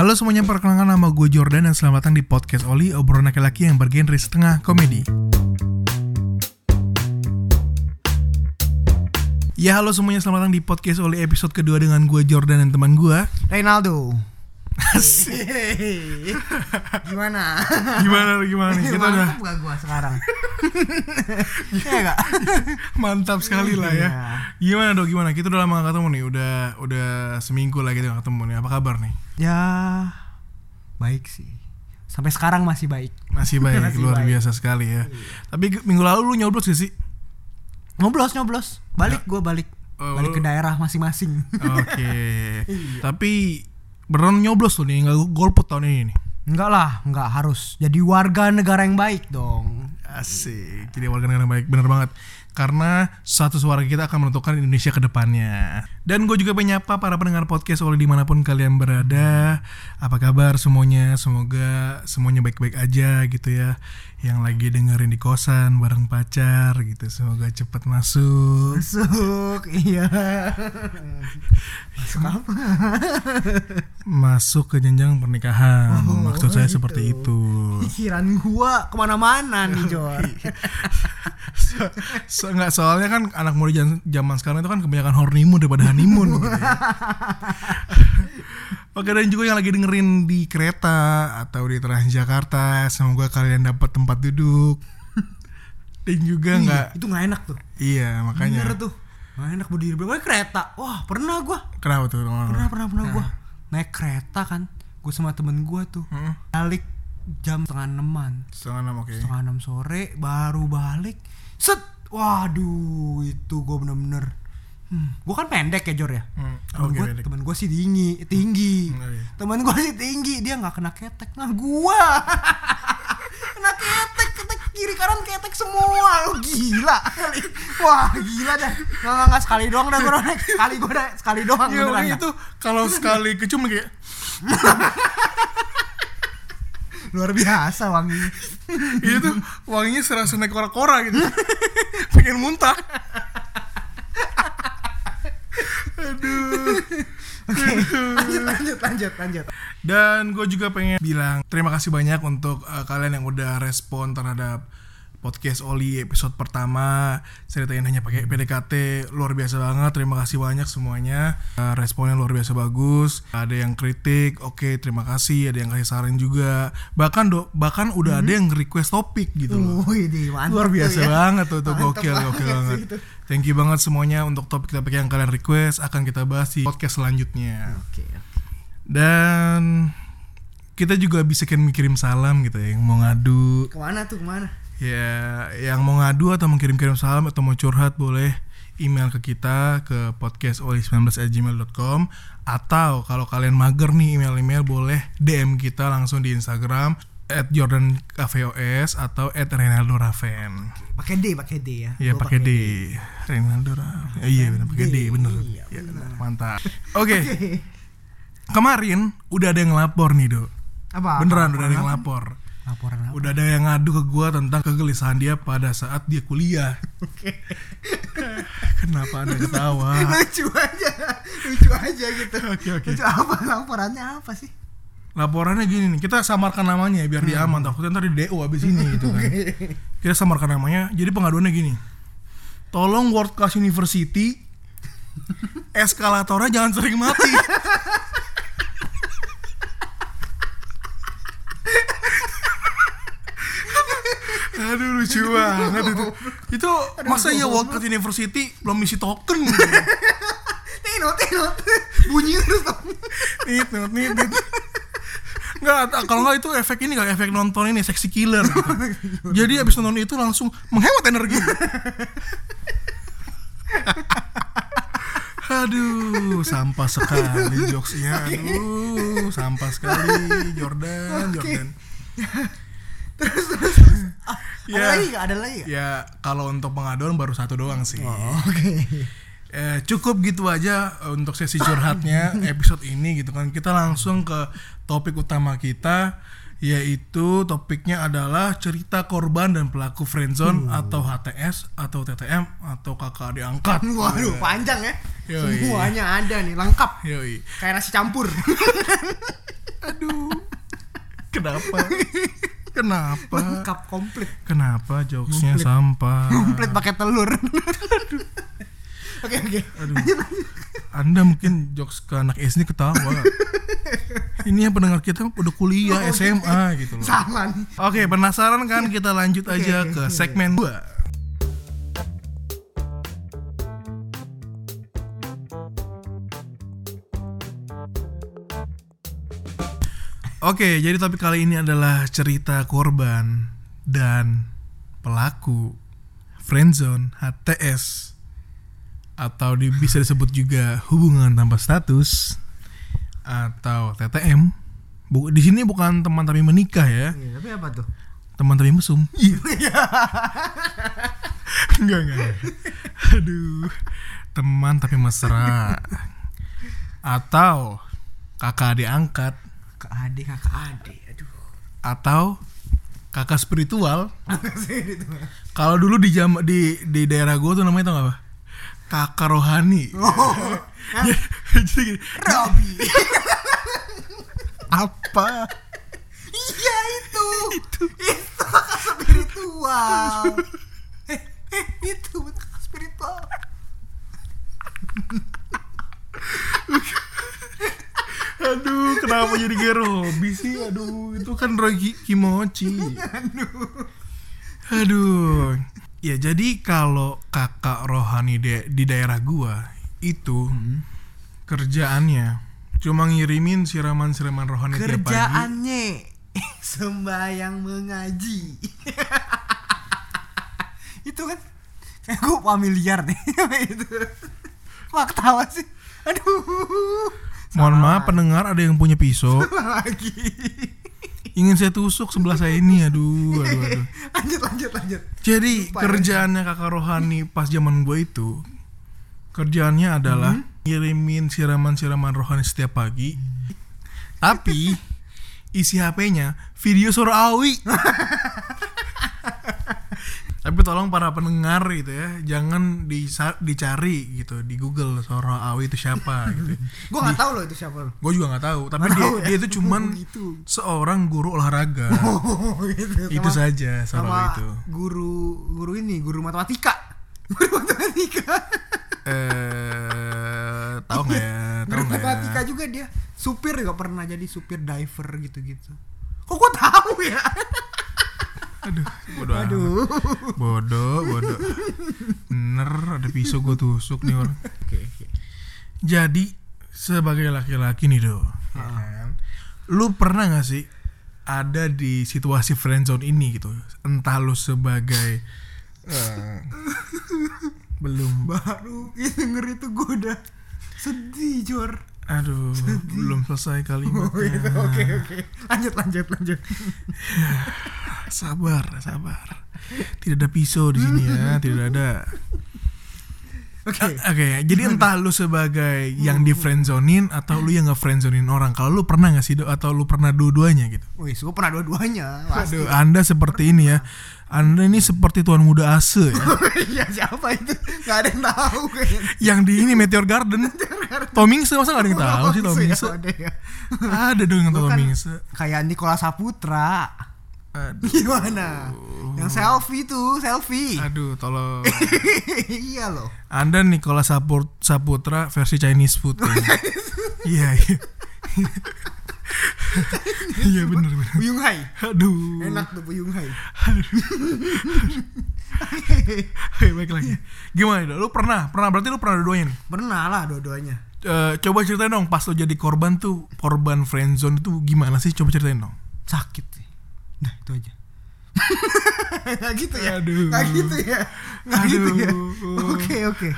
Halo semuanya, perkenalkan nama gue Jordan dan selamat datang di podcast Oli, obrolan laki-laki yang bergenre setengah komedi. Ya halo semuanya, selamat datang di podcast Oli episode kedua dengan gue Jordan dan teman gue. Reynaldo. Asik. Gimana? Gimana gimana nih? Kita udah gak gua sekarang? Iya gak? mantap sekali lah ya. Iya. Gimana dong? Gimana? Kita udah lama gak ketemu nih. Udah udah seminggu lah kita gak ketemu nih. Apa kabar nih? Ya baik sih. Sampai sekarang masih baik. Masih baik, Masih luar baik. biasa sekali ya. Tapi ke- minggu lalu lu nyoblos gak sih? Nyoblos nyoblos. Balik gua balik. Oh, balik ke daerah masing-masing. Oke. Tapi beneran nyoblos tuh nih, nggak golput tahun ini nih. Enggak lah, enggak harus. Jadi warga negara yang baik dong. Asik. Jadi warga negara yang baik, bener banget. Karena satu suara kita akan menentukan Indonesia ke depannya. Dan gue juga penyapa para pendengar podcast oleh di mana pun kalian berada. Apa kabar semuanya? Semoga semuanya baik-baik aja gitu ya. Yang lagi dengerin di kosan bareng pacar gitu. Semoga cepat masuk. Masuk, iya. Masuk apa? Masuk ke jenjang pernikahan. Oh, Maksud saya gitu. seperti itu. Pikiran gua ke mana-mana nih Jor. So, enggak soalnya kan anak muda zaman sekarang itu kan kebanyakan honeymoon daripada honeymoon gitu ya. Oke dan juga yang lagi dengerin di kereta atau di Transjakarta, semoga kalian dapat tempat duduk. Dan juga enggak itu nggak enak tuh. iya Bener makanya. tuh. Nggak enak berdiri berapa kereta. Wah, pernah gua. Kenapa tuh? Pernah, pernah, pernah gua. Naik kereta kan. Gue sama temen gua tuh. Heeh. Balik jam setengah eneman. Setengah enam oke. Setengah enam sore baru balik. Set. Waduh, itu gua bener-bener. Hmm, gua kan pendek ya Jor ya. Hmm, Temen gua, pendek. temen gua sih tinggi, tinggi. Hmm, iya. Temen gua sih tinggi, dia nggak kena ketek. Nah gua kena ketek, ketek kiri kanan ketek semua. Lu gila. Wah gila dah. Nggak, nggak, sekali doang dah gua naik. Sekali dah, sekali doang. Iya, itu kalau sekali kecium kayak Luar biasa wanginya. itu wanginya serasa naik kora-kora gitu. Pengen muntah. Aduh. lanjut, lanjut, lanjut, lanjut. Dan gue juga pengen bilang terima kasih banyak untuk uh, kalian yang udah respon terhadap podcast Oli episode pertama. Ceritain hanya pakai PDKT luar biasa banget. Terima kasih banyak semuanya. Uh, responnya luar biasa bagus. Ada yang kritik oke terima kasih. Ada yang kasih saran juga. Bahkan do bahkan udah ada yang request topik gitu loh. Wih, di mantap luar biasa ya. banget tuh tuh. Gokil gokil banget. thank you banget semuanya untuk topik-topik yang kalian request. Akan kita bahas di podcast selanjutnya. Oke, oke. dan kita juga bisa kan kirim salam gitu ya yang mau ngadu. Ke mana tuh, ke mana? Ya yang mau ngadu atau mengirim-kirim salam atau mau curhat boleh email ke kita ke podcastoli19@gmail.com atau kalau kalian mager nih email-email boleh DM kita langsung di Instagram at Jordan KVOS atau at Renaldo Raven. Pakai D, pakai D ya. Iya pakai D. Renaldo Raven. Iya benar pakai D, bener. Iya, Ya, mantap. Oke. Kemarin udah ada yang lapor nih, Dok. Apa? Beneran apa, udah ada yang apa? Lapor. Laporan apa? Udah ada yang ngadu ke gua tentang kegelisahan dia pada saat dia kuliah. Kenapa anda ketawa? lucu aja lucu aja gitu Oke, oke. lucu apa laporannya apa sih Laporannya gini nih, kita samarkan namanya ya biar dia aman. Takutnya ntar di DO abis ini gitu kan. Kita samarkan namanya. Jadi pengaduannya gini. Tolong World Class University eskalatornya jangan sering mati. Aduh lucu banget itu. Itu masa ya World Class University belum isi token. Tino Tino bunyi terus dong nit nit nit nit. Nggak, t- kalau nggak itu efek ini kali efek nonton ini seksi killer gitu. Jadi abis nonton itu langsung menghemat energi. Aduh, sampah sekali jokesnya. Aduh, sampah sekali Jordan. Jordan. Ada Ya. lagi gak ada lagi gak Ya, kalau untuk pengaduan baru satu doang sih. oh, oke. Eh, cukup gitu aja untuk sesi curhatnya episode ini gitu kan. Kita langsung ke topik utama kita yaitu topiknya adalah cerita korban dan pelaku friendzone atau HTS atau TTM atau kakak diangkat waduh panjang ya. Yoi. semuanya ada nih lengkap. Yoi. kayak nasi campur. Kenapa? Kenapa? lengkap komplit Kenapa jokesnya sampah? komplit pakai telur oke oke Aduh. Anda mungkin jokes ke anak SD ketawa. Ini yang pendengar kita udah kuliah SMA gitu loh. salah nih Oke, penasaran kan? Kita lanjut aja oke, ke segmen 2. Oke, jadi topik kali ini adalah cerita korban dan pelaku friendzone HTS atau di- bisa disebut juga hubungan tanpa status atau TTM. Bu, di sini bukan teman tapi menikah ya. Iya, tapi apa tuh? Teman tapi mesum. Iya. Enggak enggak. Aduh teman tapi mesra. Atau kakak adik angkat kakak adik kakak adik aduh. Atau kakak spiritual. Kalau dulu di jam di di daerah gue tuh namanya tau gak apa? Kakak rohani. Oh. Jadi gini, Robi. Apa? Iya itu. Itu. Itu kakak spiritual. Eh, eh itu kakak spiritual aduh kenapa jadi Robi sih? Aduh itu kan Roy Ki- Kimochi. Aduh. Ya jadi kalau kakak rohani di, di daerah gua itu kerjaannya cuma ngirimin siraman-siraman rohani tiap pagi. Kerjaannya. Sembayang mengaji. Itu kan kayak gue familiar nih itu. Kok ketawa sih. Aduh mohon maaf pendengar ada yang punya pisau lagi ingin saya tusuk sebelah saya ini aduh aduh aduh lanjut lanjut lanjut Jadi Lupa ya. kerjaannya kakak rohani pas zaman gue itu kerjaannya adalah Hmm. ngirimin siraman-siraman rohani setiap pagi. Tapi isi HP-nya video suara Awi. Tapi tolong para pendengar gitu ya, jangan dicari gitu di Google suara Awi itu siapa gitu. gue nggak tahu loh itu siapa lo Gue juga nggak tahu, tapi Nggak dia tahu ya? dia itu cuman gitu. seorang guru olahraga. oh gitu. Itu Sama- saja suara sama itu. guru guru ini guru matematika. Guru matematika. Eh tahu nggak ya? Tahu guru nggak matematika ya juga dia. Supir juga pernah jadi supir diver gitu-gitu. Kok gue tahu ya aduh bodoh aduh bodoh bodoh. Bener ada pisau gue tusuk nih orang. Oke oke. Jadi sebagai laki-laki nih do ya kan? lu pernah nggak sih ada di situasi friendzone ini gitu? Entah lu sebagai eh, belum. Baru ya denger itu gue udah sedih jor aduh belum selesai oh kalimatnya gitu oke oke lanjut lanjut lanjut sabar sabar tidak ada pisau di sini ya tidak ada oke Oke, jadi entah lu sebagai yang di friendzonin atau lu yang nge friendzonin orang. Kalau lu pernah nggak sih Do? atau lu pernah dua-duanya gitu? wih gue pernah dua-duanya Aduh, Anda seperti ini ya. Anda ini seperti tuan muda ase ya. ya siapa itu nggak ada yang tahu kayaknya yang di ini Meteor Garden. Tomingse masa nggak ada yang tahu sih Tomingse? Ya, ada ya. Ada dong yang. Tomingse. kayak Nikola Saputra Aduh, gimana yang selfie tuh selfie aduh, tolong. iya loh Anda Sapur- Saputra versi Chinese food. Iya, iya. Iya bener bener. Buyung Hai Aduh. enak tuh Buyung Hai Oke, baik lagi. Gimana? Lu pernah? Pernah berarti lu pernah dua-duanya pernah lah dua-duanya Eh, coba ceritain dong pas lo jadi korban tuh korban friendzone itu gimana sih coba ceritain dong sakit sih nah itu aja nggak gitu ya Aduh. nggak gitu ya nggak gitu ya Aduh. oke oke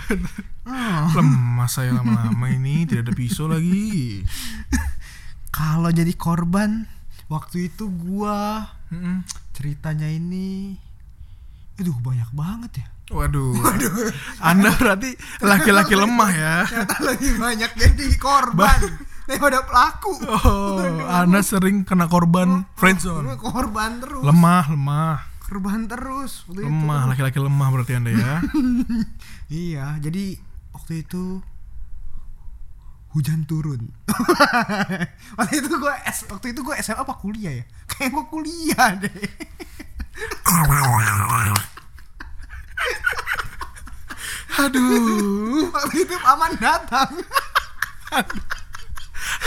lemah saya lama-lama ini tidak ada pisau lagi kalau jadi korban waktu itu gua Mm-mm. ceritanya ini aduh banyak banget ya. Waduh. Anda berarti laki-laki lemah ya? Lebih banyak jadi korban daripada pelaku. Oh anda sering kena korban friendzone korban terus. Lemah lemah. Korban terus lemah laki-laki lemah berarti anda ya? Iya jadi waktu itu hujan turun waktu itu gue waktu itu gue SMA apa kuliah ya kayak gue kuliah deh Aduh, waktu itu aman datang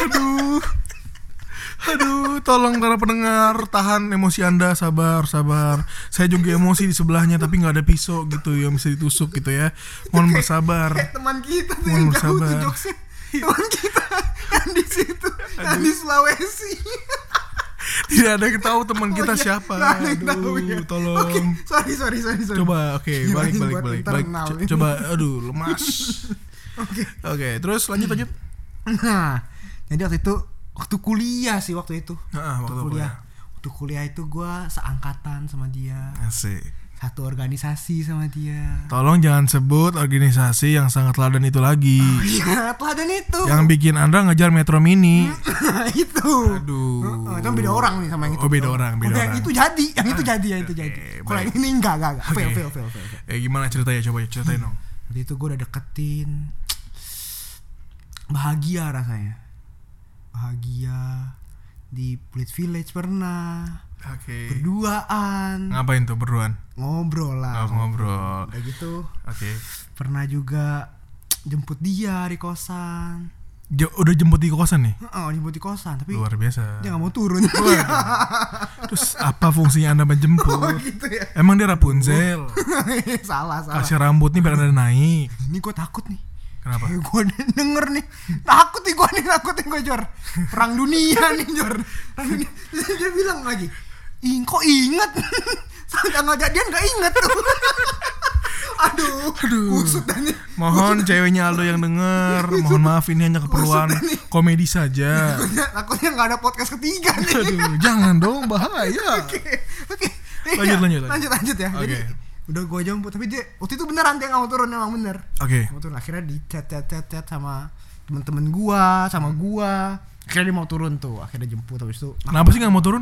aduh. Aduh, tolong para pendengar tahan emosi Anda, sabar, sabar. Saya juga emosi di sebelahnya tapi nggak ada pisau gitu yang bisa ditusuk gitu ya. Mohon bersabar. kayak teman kita tuh Mohon yang jauh tuh teman kita yang di situ yang di Sulawesi Tidak ada yang tahu teman kita Oh iya, siapa. ada yang tahu Aduh, ya. tolong. Oke, sorry sorry sorry sorry Coba, oke, Gila, balik, balik, balik, balik. Coba, aduh, lemas. oke Oke, terus lanjut, lanjut. nah jadi waktu itu waktu kuliah sih waktu itu Nah, waktu kuliah. waktu kuliah itu gue seangkatan sama dia Asik. Satu organisasi sama dia. Tolong jangan sebut organisasi yang sangat ladan itu lagi. iya teladan itu. Yang bikin Anda ngejar Metro Mini. itu. Aduh. Oh, itu beda orang nih sama yang itu. Oh, beda orang, beda yang orang. itu jadi yang itu jadi yang itu jadi. kalau yang ini enggak enggak enggak. Fail fail fail fail, fail. Eh gimana ceritanya? Coba ceritain dong. Waktu itu gue udah deketin. Bahagia rasanya. Bahagia. Di Pulit Village pernah Oke. Berduaan Ngapain tuh berduaan? Ngobrol lah Oh, ngobrol. Udah gitu Oke. Pernah juga Jemput dia di kosan Jo- udah jemput di kosan nih. Oh jemput di kosan Tapi Luar biasa. dia gak mau turun Terus apa fungsinya Anda menjemput? gitu ya Emang dia Rapunzel? Salah salah Kasih rambut nih biar Anda naik. Ini gue takut nih Kenapa? Kayak gue denger nih Takut nih gue nih Takut nih gue Jor Perang dunia nih Jor Perang dunia dia bilang lagi Ih kok inget Saat tanggal jadian gak inget tuh Aduh Aduh. Kusut Mohon ceweknya Aldo yang denger, mohon maaf ini hanya keperluan komedi saja. Takutnya, takutnya gak ada podcast ketiga nih Aduh, jangan dong bahaya. Oke Oke Lanjut, Iya, lanjut, lanjut. Lanjut lanjut ya Jadi Oke. Udah gue jemput Tapi dia Waktu itu beneran dia gak mau turun Emang bener Oke. mau turun akhirnya di chat chat chat chat sama temen-temen gua sama gua akhirnya dia mau turun tuh akhirnya jemput habis itu Kenapa sih nggak mau turun?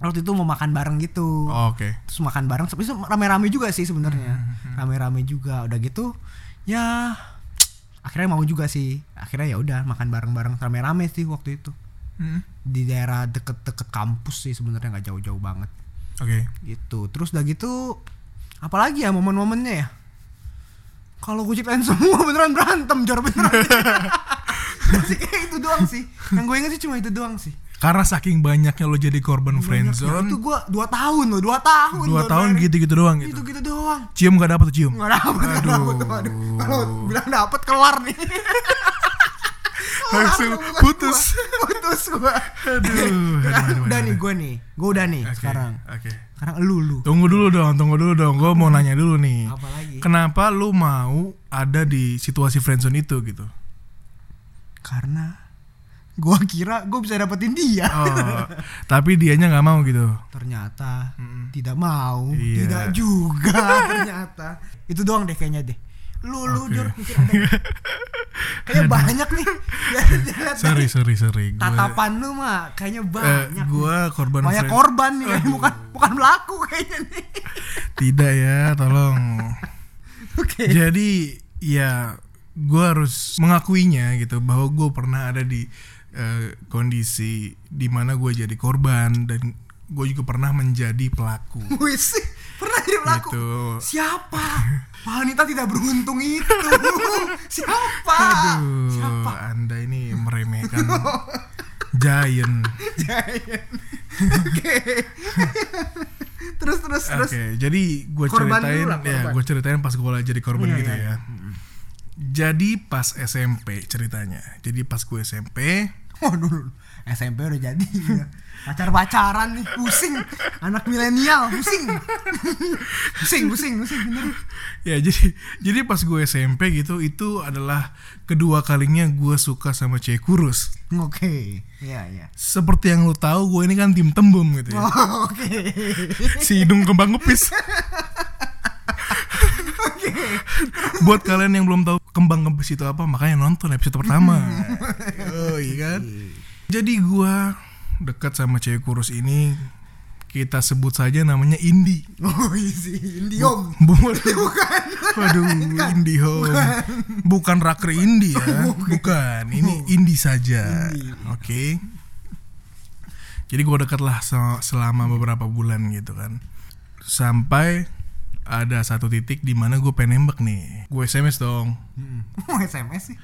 Waktu itu mau makan bareng gitu. Oh, Oke. terus makan bareng tapi itu rame-rame juga sih sebenarnya. Rame-rame juga. Udah gitu ya akhirnya mau juga sih. Akhirnya ya udah makan bareng-bareng. Rame-rame sih waktu itu. Hmm. di daerah deket-deket kampus sih sebenarnya nggak jauh-jauh banget. Oke. gitu. Terus udah gitu apalagi ya momen-momennya ya? Kalau gue ceritain semua beneran berantem jor beneran. Masih kayak itu doang sih. Yang gue inget sih cuma itu doang sih Karena saking banyaknya lo jadi korban friendzone, itu gue dua tahun loh dua tahun dua tahun dari- gitu-gitu doang gitu. gitu gitu doang Cium gak dapet cium. nggak dapet Aduh. kalau bilang dapet kelar nih Langsung putus. gua. putus gue Aduh, aduh, aduh, udah nih gue nih gue udah nih Oke, sekarang Oke. sekarang lu lu Tunggu dulu dong, tunggu dulu dong. Gue mau nanya dulu nih. apalagi Kenapa lu mau ada di situasi friendzone itu gitu? karena gue kira gue bisa dapetin dia Oh, tapi dianya nggak mau gitu. ternyata Mm-mm. tidak mau Iya. tidak juga ternyata itu doang deh kayaknya deh lu lu mikir ada nggak? kayaknya banyak nih Sorry, sorry, sorry. Gua, tatapan lu mah kayaknya eh, banyak gua korban banyak friend- korban nih kayaknya bukan bukan pelaku kayaknya nih Tidak ya, tolong. oke Jadi ya gue harus mengakuinya gitu bahwa gue pernah ada di eh, kondisi di mana gue jadi korban dan gue juga pernah menjadi pelaku. wis pernah jadi pelaku Gitu. siapa wanita tidak beruntung itu siapa Aduh, siapa anda ini meremehkan Giant. Giant. Oke. terus terus terus. Oke, jadi gue ceritain dulu lah, ya, gue ceritain pas gue lagi jadi korban Iya, gitu iya, ya. Jadi pas SMP ceritanya. Jadi pas gue SMP, Waduh, SMP udah jadi ya. pacar-pacaran nih pusing anak milenial pusing pusing pusing pusing bener ya jadi jadi pas gue SMP gitu itu adalah kedua kalinya gue suka sama cewek kurus. oke iya iya Seperti yang lo tahu gue ini kan tim tembem gitu ya. Oh, oke Si hidung kembang ngepis. oke Buat kalian yang belum tahu kembang ngepis itu apa, makanya nonton episode pertama. oh iya kan? Jadi gue dekat sama cewek kurus ini kita sebut saja namanya Indi. Oh isi Indiom. Bu- Bukan. Waduh, IndiHome. Bukan raker Indi ya. Bukan. Ini Indi saja. Oke. Jadi gue deket lah se- selama beberapa bulan gitu kan. Sampai ada satu titik di mana gue pengen nembak nih. Gue SMS dong. Hmm. Mau SMS sih.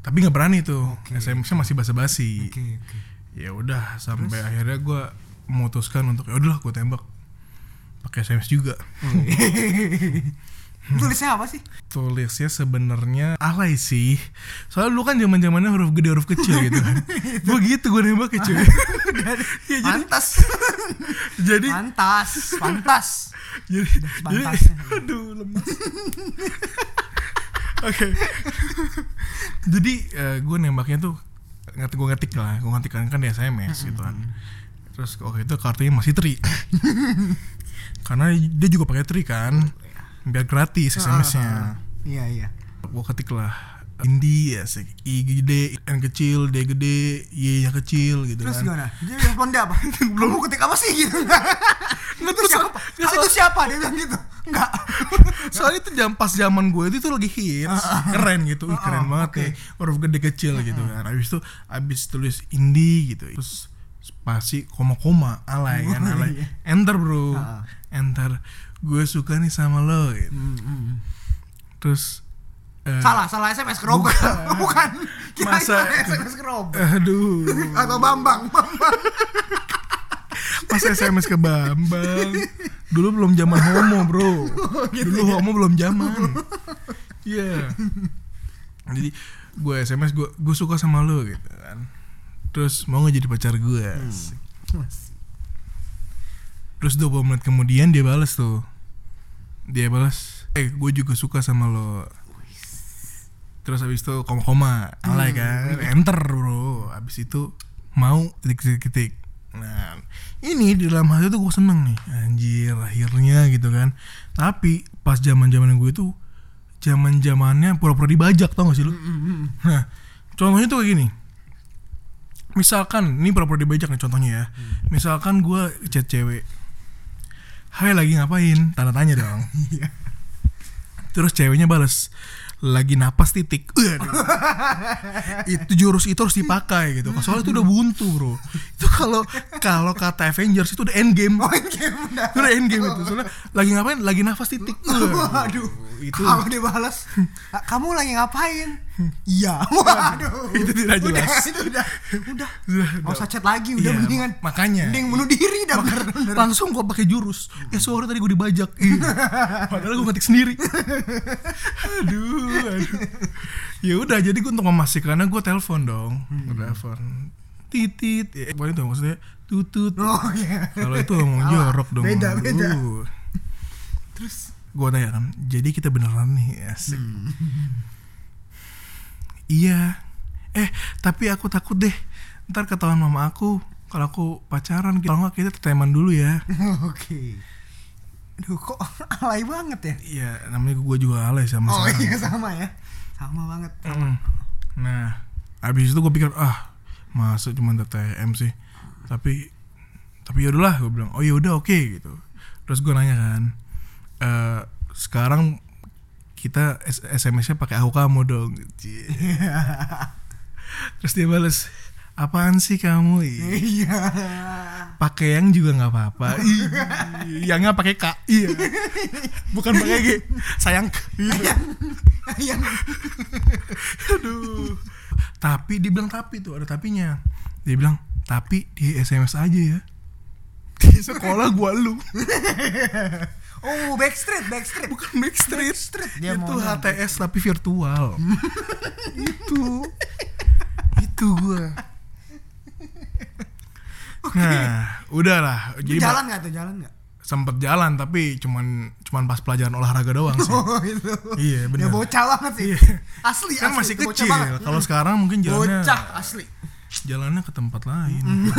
Tapi nggak berani tuh. SMS-nya masih basa-basi. Oke oke. Ya udah sampai akhirnya gue memutuskan untuk ya udahlah gue tembak. Pakai SMS juga. Tulisnya apa sih? tulisnya sebenarnya alay sih soalnya dulu kan zaman zamannya huruf gede huruf kecil gitu kan gue gitu gue nembak ya cuy ya, jadi Pantas. jadi Pantas. Pantas. jadi jadi sepantasnya. aduh lemas oke jadi gue nembaknya tuh ngetik gue ngetik lah gue ngetik kan kan di sms gitu kan terus waktu itu kartunya masih tri karena dia juga pakai tri kan biar gratis sms-nya Iya iya. gue ketik lah Indi ya sih I gede N kecil D gede Y nya kecil gitu Terus kan gimana? Dia respon dia apa? Belum mau ketik apa sih gitu? Nggak, terus- siapa? nggak, itu siapa? Dia bilang gitu. Enggak. soalnya itu jam pas zaman gue itu tuh lagi hits keren gitu Ih, keren banget oke. nih huruf gede kecil gitu kan abis itu abis tulis Indi gitu terus spasi koma koma alay kan Oh, alay iya. enter bro enter gue suka nih sama lo gitu. Hmm, hmm. terus eh, Salah, salah SMS ke Robert. Bukan. Kirain Masa- salah SMS ke Robert. aduh. Atau Bambang, Bambang. Pas SMS ke Bambang. Dulu belum zaman homo bro. Dulu homo belum zaman. Iya. Jadi gue SMS gue gue suka sama lo gitu kan. Terus mau gak jadi pacar gue Terus 20 menit kemudian dia balas tuh. Dia balas Eh gue juga suka sama lo. Terus habis itu koma-koma Alay kan? Enter bro. Habis itu mau titik-titik Nah ini di dalam hati tuh gue seneng nih. Anjir akhirnya gitu kan. Tapi pas zaman zaman gue tuh zaman zamannya pura-pura dibajak tau gak sih lu? Nah contohnya tuh kayak gini. Misalkan ini pura-pura dibajak nih contohnya ya. Misalkan gue chat cewek Hai lagi ngapain? Tanda tanya dong Iya. Terus ceweknya bales lagi napas titik. Itu jurus itu harus dipakai gitu. Soalnya itu udah buntu, Bro. Itu kalau kalau kata Avengers itu udah end game. Oh, ini udah. Itu udah end game itu. Soalnya lagi ngapain? Lagi nafas titik. Waduh. itu Kalau dia balas, "Ah, kamu lagi ngapain? Iya. Waduh. Itu tidak Udah, jelas. itu udah. Udah. Udah, Gak usah chat lagi, udah Iya, mendingan. makanya. Mending bunuh diri dah bener-bener. langsung gua pakai jurus. Ya sorry tadi gue dibajak. Iya. Padahal gue ngetik sendiri. aduh, aduh. Ya udah, jadi gue untuk memastikannya gue telepon dong. Gue telepon. Titit. Ya, pokoknya itu maksudnya tutut. Oh iya. Kalau itu ngomong jorok dong. Beda, beda. Uh. Terus Gue tanya kan, jadi kita beneran nih asik. Hmm. Iya. Eh, tapi aku takut deh. Ntar ketahuan mama aku kalau aku pacaran. Kalau nggak kita teman dulu ya. Oke. Aduh kok alay banget ya? Iya, namanya gue juga alay sama Oh sekarang. iya sama ya. Sama banget. Mm. Nah, habis itu gue pikir ah masa cuma TTM sih. Tapi tapi yaudahlah gue bilang oh yaudah oke gitu. Terus gue nanya kan, eh sekarang kita SMS-nya pakai aku kamu dong. Terus dia balas apaan sih kamu? Iya. Pakai yang juga nggak apa-apa. Ih, Yangnya pakai K. Iya. Bukan pakai G. Sayang. Iya. Yang Aduh. Tapi dia bilang tapi tuh ada tapinya. Dia bilang tapi di SMS aja ya. Di sekolah gua lu. Oh, Backstreet, Backstreet. Bukan Backstreet. Dia itu HTS tapi virtual. itu. Itu gua. Nah, udahlah. Jadi jalan nggak tuh, jalan nggak? sempet jalan tapi cuman cuman pas pelajaran olahraga doang sih. Oh itu. Iya, Dia bener. bocah banget sih. Iya. Asli, Kan asli. masih kecil. Kalau sekarang mungkin jalannya Bocah asli. jalannya ke tempat lain.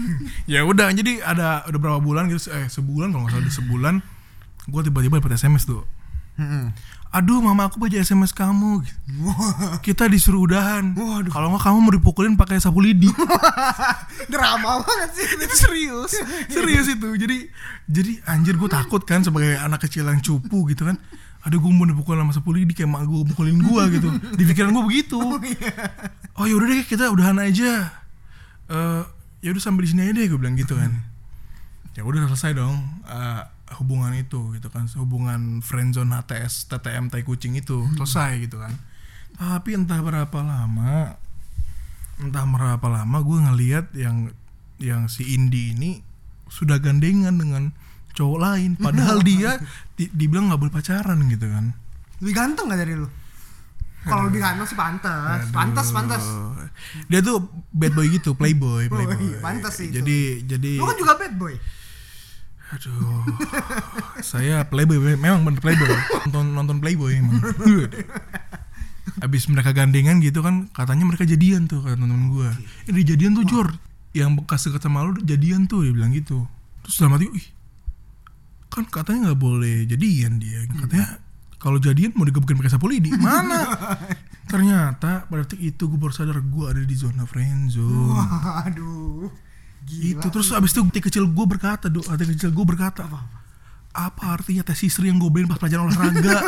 ya udah jadi ada udah berapa bulan gitu eh sebulan kalau nggak salah ada sebulan gue tiba-tiba dapat SMS tuh. Aduh mama aku baca sms kamu. Gitu. kita disuruh udahan. Kalau nggak kamu mau dipukulin pakai sapu lidi. Drama banget sih. itu serius. Serius itu. Jadi jadi anjir gue takut kan sebagai anak kecil yang cupu gitu kan. Aduh gue mau dipukul sama sapu lidi kayak mak gue mukulin gue gitu. Di pikiran gue begitu. Oh yaudah deh kita udahan aja. Eh ya udah sampai di sini aja deh gue bilang gitu kan. Ya udah selesai dong eh, hubungan itu gitu kan. Hubungan friendzone HTS TTM tai kucing itu selesai gitu kan. Tapi entah berapa lama entah berapa lama gue ngelihat yang yang si Indi ini sudah gandengan dengan cowok lain. Padahal dia di- dibilang nggak boleh pacaran gitu kan. Lebih ganteng gak dari lu? Kalau lebih ganteng sih pantas. Pantas, pantas. Aduh. dia tuh bad boy gitu playboy Oh, playboy iya, pantas sih itu. jadi jadi Lu kan juga bad boy. aduh saya playboy memang bener playboy nonton nonton playboy emang abis mereka gandengan gitu kan katanya mereka jadian tuh kata temen gue eh dia jadian tuh Jor yang bekas deket sama lu jadian tuh dia bilang gitu terus dalam hati ih kan katanya nggak boleh jadian dia katanya kalau jadian mau digebukin pakai sapu lidi mana ternyata pada detik itu gue baru sadar gue ada di zona friendzone Waduh. Gila. itu terus abis itu hati kecil gue berkata do hati kecil gue berkata apa, artinya tes istri yang gue beliin pas pelajaran olahraga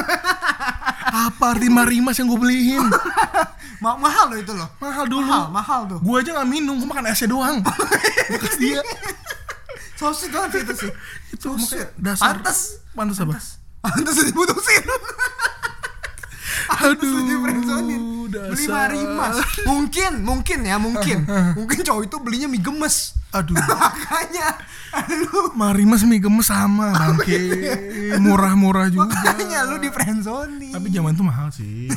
apa arti marimas yang gue beliin Ma- mahal loh itu loh. mahal dulu Mahal, mahal tuh. gue aja nggak minum gue makan esnya doang bekas dia Sosit banget sih itu sih. itu makanya dasar Pantas. pantas apa Pantas diputusin. aduh di friendzonin. Beli marimas. Mungkin, mungkin ya, mungkin. mungkin cowok itu belinya mie gemes. aduh Makanya. Aduh. marimas mie gemes sama bangke murah-murah juga Makanya lu di friendzone tapi zaman itu mahal sih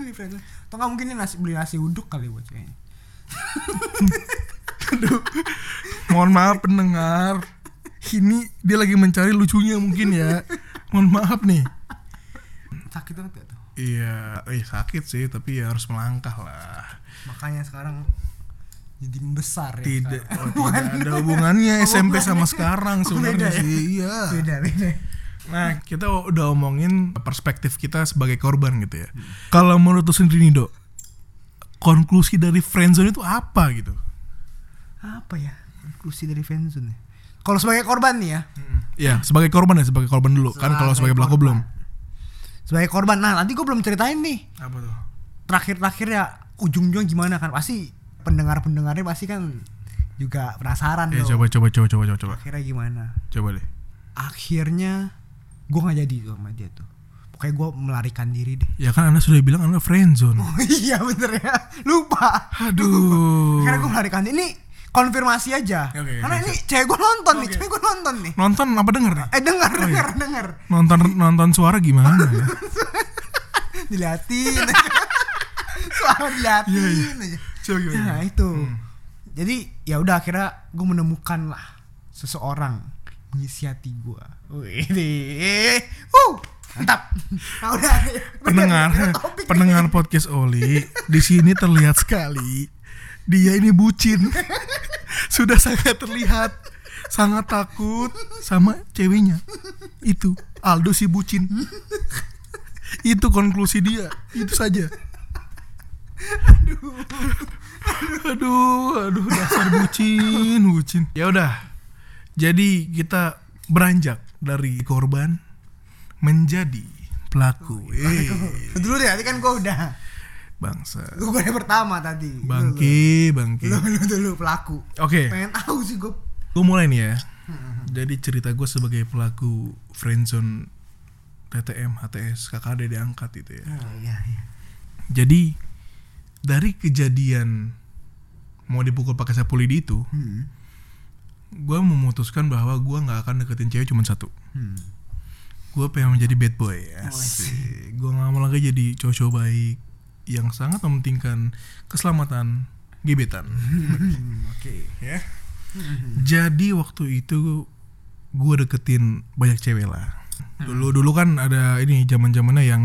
di friendzone. Atau nggak mungkin ini nasi beli nasi uduk kali buat kayaknya. Aduh. Mohon maaf pendengar. Ini dia lagi mencari lucunya mungkin ya. Mohon maaf nih. Sakit banget ya tuh. Iya, eh sakit sih, tapi ya harus melangkah lah. Makanya sekarang jadi membesar ya. Tidak, sekarang. oh, tidak ada hubungannya SMP sama sekarang Oh, sebenarnya ya? sih. Iya. Beda, beda. Nah, kita udah omongin perspektif kita sebagai korban gitu ya. Kalau menurut lu sendiri nih, Dok, konklusi dari friendzone itu apa gitu? Apa ya? Konklusi dari friendzone ya? Kalau sebagai korban nih ya. Ya, sebagai korban ya, sebagai korban dulu. kan kalau sebagai pelaku korban. belum. Sebagai korban. Nah, nanti gue belum ceritain nih. Apa tuh? Terakhir-terakhir ya ujung-ujung gimana kan? Pasti pendengar-pendengarnya pasti kan juga penasaran Ya, dong. coba coba coba coba coba coba. Akhirnya gimana? Coba deh. Akhirnya gue nggak jadi tuh sama dia tuh. Pokoknya gue melarikan diri deh. Ya kan Anda sudah bilang Anda friendzone. Oh iya bener ya. Lupa. Aduh. Akhirnya gue melarikan diri. Ini konfirmasi aja. Oke, Karena oke, ini cewek gue nonton nih, Oke. cewek gue nonton nih. Nonton apa denger nih? Eh dengar, Oh, iya. dengar, dengar. Nonton nonton suara gimana ya? Diliatin. Suara diliatin Iya, iya. aja. Coba gimana? Nah itu. Jadi ya udah akhirnya gue menemukan lah seseorang mengisi hati gue. Wih, uh, mantap. Nah udah. pendengar pendengar podcast Oli di sini terlihat sekali dia ini bucin. Sudah sangat terlihat. Sangat takut sama ceweknya. Itu Aldo si bucin. Itu konklusi dia. Itu saja. Aduh. Aduh dasar bucin bucin. Ya udah. Jadi kita beranjak dari korban menjadi pelaku. Eh. Dulu deh, tadi kan gue udah. Bangsa Gue udah pertama tadi. bangke bangke Lu, lu, lu dulu pelaku. oke Pengen tahu sih gue. gue mulai nih ya jadi cerita gue sebagai pelaku friendzone TTM HTS KKD diangkat itu ya Oh iya, iya. jadi dari kejadian mau dipukul pakai sapu lidi itu Hmm. gue memutuskan bahwa gue nggak akan deketin cewek cuma satu Hmm. gue pengen menjadi bad boy Oh, asik gue nggak mau lagi jadi cowok-cowok baik yang sangat mementingkan keselamatan gebetan. Hmm, Oke. ya. Jadi waktu itu gue deketin banyak cewek lah. Dulu dulu kan ada ini zaman zamannya yang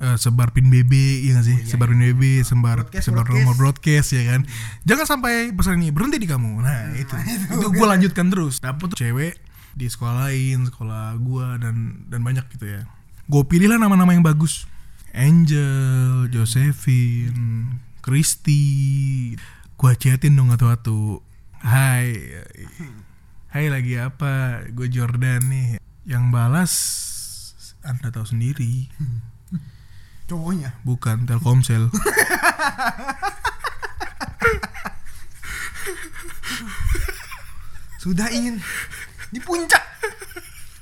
eh, sebar pin BB ya nggak sih? Sebar pin BB sebar Broadcast, sebar broadcast. nomor broadcast ya kan? Jangan sampai pesan ini berhenti di kamu. Nah itu. itu gue lanjutkan terus. Dapet tuh cewek di sekolah lain sekolah gue dan dan banyak gitu ya. Gue pilihlah nama-nama yang bagus Angel Josephine Christy gue chatin dong atu-atu Hai Hai lagi apa gue Jordan nih yang balas anda tahu sendiri Cowoknya. bukan Telkomsel Sudah ingin di puncak.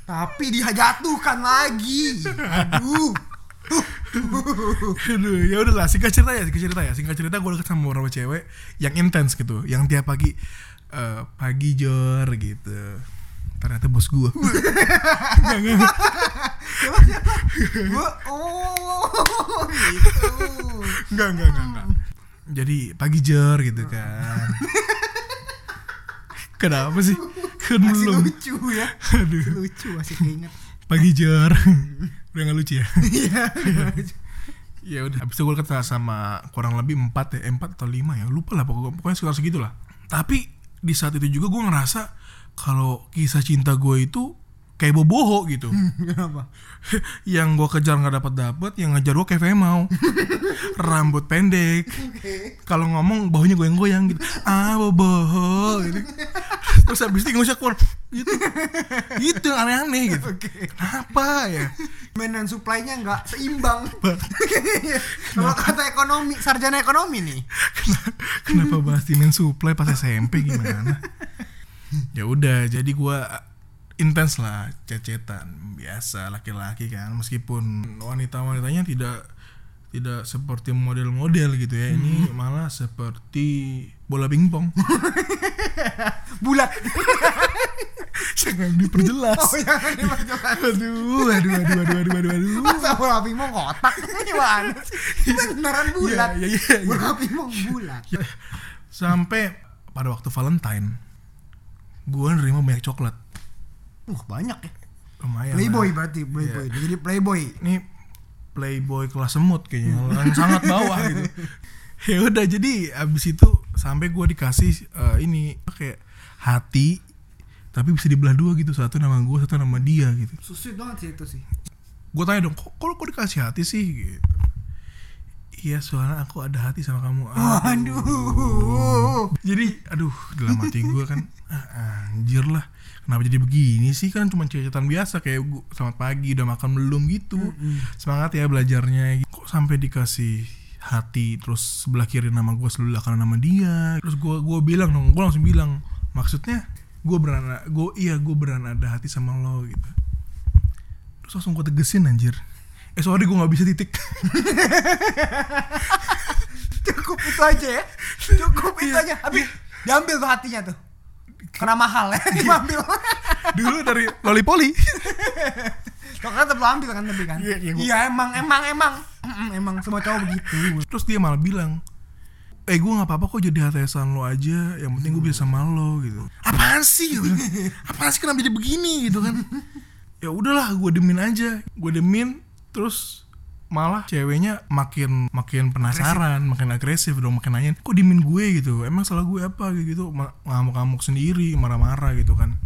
Tapi dijatuhkan lagi. Aduh. Aduh, ya udahlah singkat cerita ya, singkat cerita ya. Singkat cerita gue deket sama beberapa cewek yang intens gitu, yang tiap pagi eh, pagi jor gitu. Ternyata bos gue. Gua oh gitu. Enggak, enggak, enggak, enggak. Jadi pagi jor gitu kan. Kenapa sih? Kan Masih belum. lucu ya. Aduh, Lucu masih keinget. pagi jor. Udah gak lucu ya? Iya. ya udah habis itu gue ketemu sama kurang lebih 4 ya 4 atau 5 ya lupa lah pokoknya, pokoknya sekitar segitu lah tapi di saat itu juga gue ngerasa kalau kisah cinta gue itu kayak boboho gitu. Kenapa? yang gue kejar nggak dapat dapat yang ngejar gue kayak mau rambut pendek. Kalau ngomong baunya goyang-goyang gitu. Ah boboho gitu. terus habis itu ngusik keluar. Gitu. Gitu aneh-aneh gitu. Kenapa ya? Demand dan supply-nya nggak seimbang. Kalau kata ekonomi, sarjana ekonomi nih. Kenapa bahas demand supply pas SMP gimana? ya udah, jadi gua intens lah cecetan biasa laki-laki kan meskipun wanita-wanitanya tidak tidak seperti model-model gitu ya ini malah seperti bola pingpong Bulat. jangan diperjelas Oh jangan diperjelas. aduh aduh aduh aduh aduh aduh aduh Masa bola pingpong kotak? Gimana sih? Beneran bulat. Iya, iya, iya, iya. Bola pingpong bulat. sampai pada waktu Valentine gua nerima banyak coklat Wah banyak ya. lumayan Playboy lah. berarti playboy. Dia Jadi playboy. ini playboy kelas semut kayaknya yang sangat bawah gitu ya udah jadi abis itu sampai gue dikasih eh, ini kayak hati tapi bisa dibelah dua gitu satu nama gue satu nama dia gitu Susit banget sih itu sih. gue tanya dong kok kok, kok dikasih hati sih gitu iya soalnya aku ada hati sama kamu Aduh. Waduh. jadi aduh dalam hati gue kan ah, anjir lah kenapa jadi begini sih? Kan cuma cecetan biasa kayak gua, selamat pagi udah makan belum gitu. Semangat ya belajarnya. Kok sampai dikasih hati terus sebelah kiri nama gue sebelah kanan nama dia. Terus gue gue bilang dong gue langsung bilang maksudnya gue beran gue iya gue beran ada hati sama lo gitu. Terus langsung gue tegesin anjir. Eh sorry gue nggak bisa titik. Cukup itu aja ya. Cukup itu aja. Habis diambil tuh hatinya tuh. Kena mahal ya diambil. dulu dari lollipoli Coklat tetap lo ambil kan tapi kan. Iya, iya, Iya emang emang emang emang semua cowok begitu. Terus dia malah bilang, eh gue nggak apa-apa kok jadi HTSan lo aja, yang penting gue bisa sama lo gitu. Apaan sih? Bilang, Apaan sih kenapa jadi begini gitu kan? Ya udahlah, gue demin aja, gue demin, terus malah ceweknya makin makin penasaran, makin agresif dong, makin nanyain, kok dimin gue gitu? Emang salah gue apa gitu? Ngamuk-ngamuk sendiri, marah-marah gitu kan?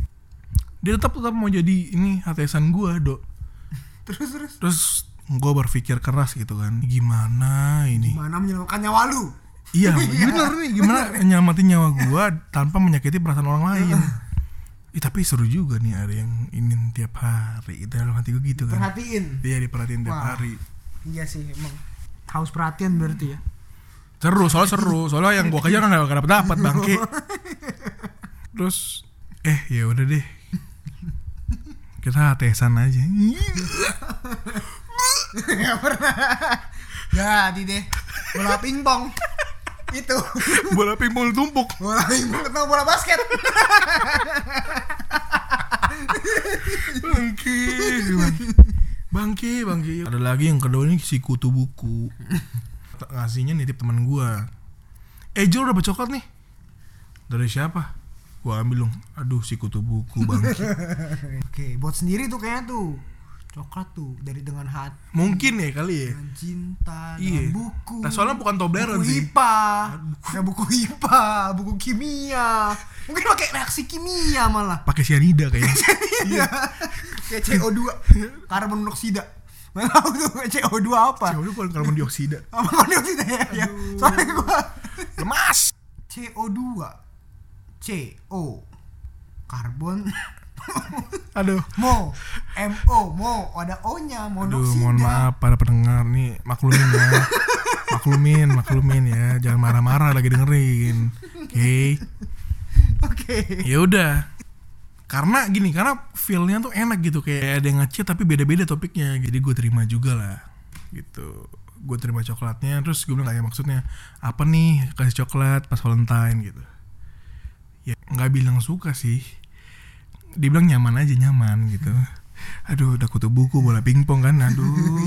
Dia tetap tetap mau jadi ini HTSan gue, dok. Terus terus. Terus gue berpikir keras gitu kan, gimana ini? Mana menyelamatkan nyawa lu? Iya, bener nih gimana nyelamatin nyawa gua tanpa menyakiti perasaan orang lain. Ih, tapi seru juga nih ada yang ingin tiap hari itu dalam hati gue gitu kan. Perhatiin. Dia diperhatiin tiap Wah. hari. Iya sih emang. Haus perhatian berarti ya. Seru, soalnya seru. Soalnya yang gua kejar kan gak dapat dapat bangke. Terus eh ya udah deh. Kita tesan aja. Gak pernah. Jadi deh. Bola pingpong. Itu. Bola pingpong tumpuk. Bola pingpong ketemu bola basket. Bangke. Bangke, bangke. Ada lagi yang kedua ini si kutu buku. Ngasihnya nitip teman gua. Eh, Jol udah coklat nih. Dari siapa? Gua ambil dong. Aduh, si kutu buku bangke. Oke, buat sendiri tuh kayaknya tuh. Coklat tuh dari dengan hati, Mungkin ya kali ya. dengan cinta, Iya. dengan buku. Nah, soalnya bukan Toblerone buku sih. IPA, ya buku IPA, buku kimia. Mungkin pakai reaksi kimia malah. Pakai cyanida kayaknya. Iya. Kayak CO2, karbon monoksida. Nggak tahu tuh CO2 apa? CO2 kalau karbon dioksida. Apa kondioksida ya? ya. Soalnya gua Lemas. CO2 CO karbon Aduh. mo MO mo ada O nya Aduh, mohon maaf para pendengar nih maklumin ya. maklumin, maklumin ya. Jangan marah-marah lagi dengerin. Oke. oke Ya udah. Karena gini, karena feel-nya tuh enak gitu kayak ada yang ngechat tapi beda-beda topiknya. Jadi gue terima juga lah. Gitu. Gue terima coklatnya terus gue bilang kayak maksudnya apa nih kasih coklat pas Valentine gitu. Ya nggak bilang suka sih. Dibilang nyaman aja nyaman gitu. Aduh udah kutu buku bola pingpong kan. Aduh,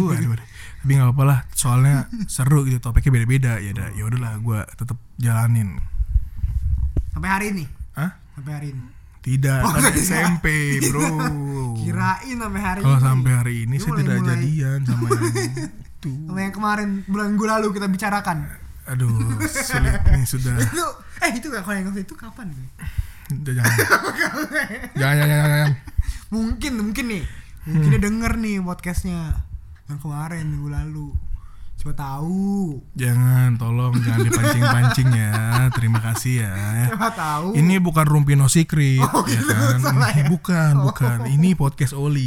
aduh, aduh. Tapi nggak apa-apa lah. Soalnya seru gitu topiknya beda-beda. Ya udah, ya udahlah gue tetap jalanin. sampai hari ini Hah? sampai hari ini Tidak, Oh, kan iya. SMP, bro. kirain sampai hari Kalau sampai hari ini saya mulai- tidak mulai- jadian sama yang itu. sama yang kemarin bulan gue lalu kita bicarakan Aduh, sulit nih sudah. itu eh itu gak kalau yang itu kapan nih jangan. jangan, jangan, jangan, jangan. mungkin mungkin nih mungkin dia denger nih podcastnya yang kemarin minggu lalu siapa tahu Jangan, tolong jangan dipancing-pancing ya. Terima kasih ya. siapa tahu Ini bukan Rumpino Secret, Oh, ya gitu, kan? ya? bukan, bukan. Ini podcast Oli.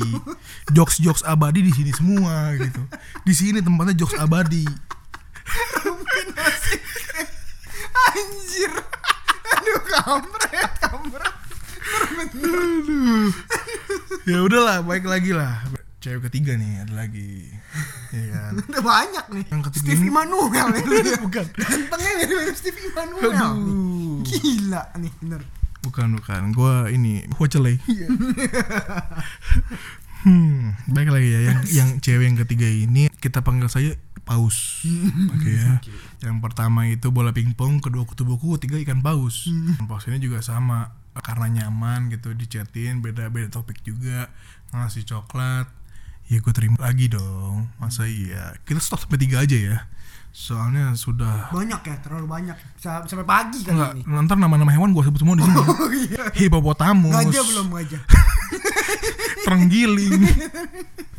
Jokes-jokes abadi di sini semua gitu. Di sini tempatnya jokes abadi. anjir aduh kampret kampret Aduh. Ya udahlah, baik lagi lah. Cewek ketiga nih ada lagi. Ya kan. udah banyak nih Yang ketiga Steve Immanuel nih ya. Bukan. gantengnya mirip Steve Immanuel nih. Aduh. gila nih bener Bukan, bukan. Gua ini Huacele. hmm, baik lagi ya yang yang cewek yang ketiga ini kita panggil saja paus. Oke ya. Yang pertama itu bola pingpong, kedua kutu buku, ketiga ikan paus. Paus ini juga sama karena nyaman gitu dichatin beda-beda topik juga ngasih coklat ya gue terima lagi dong masa iya kita stop sampai tiga aja ya soalnya sudah banyak ya terlalu banyak sampai pagi kali Enggak, ini ntar nama-nama hewan gue sebut semua di sini. oh iya Hipopotamus. ngajak belum ngajak Terenggiling.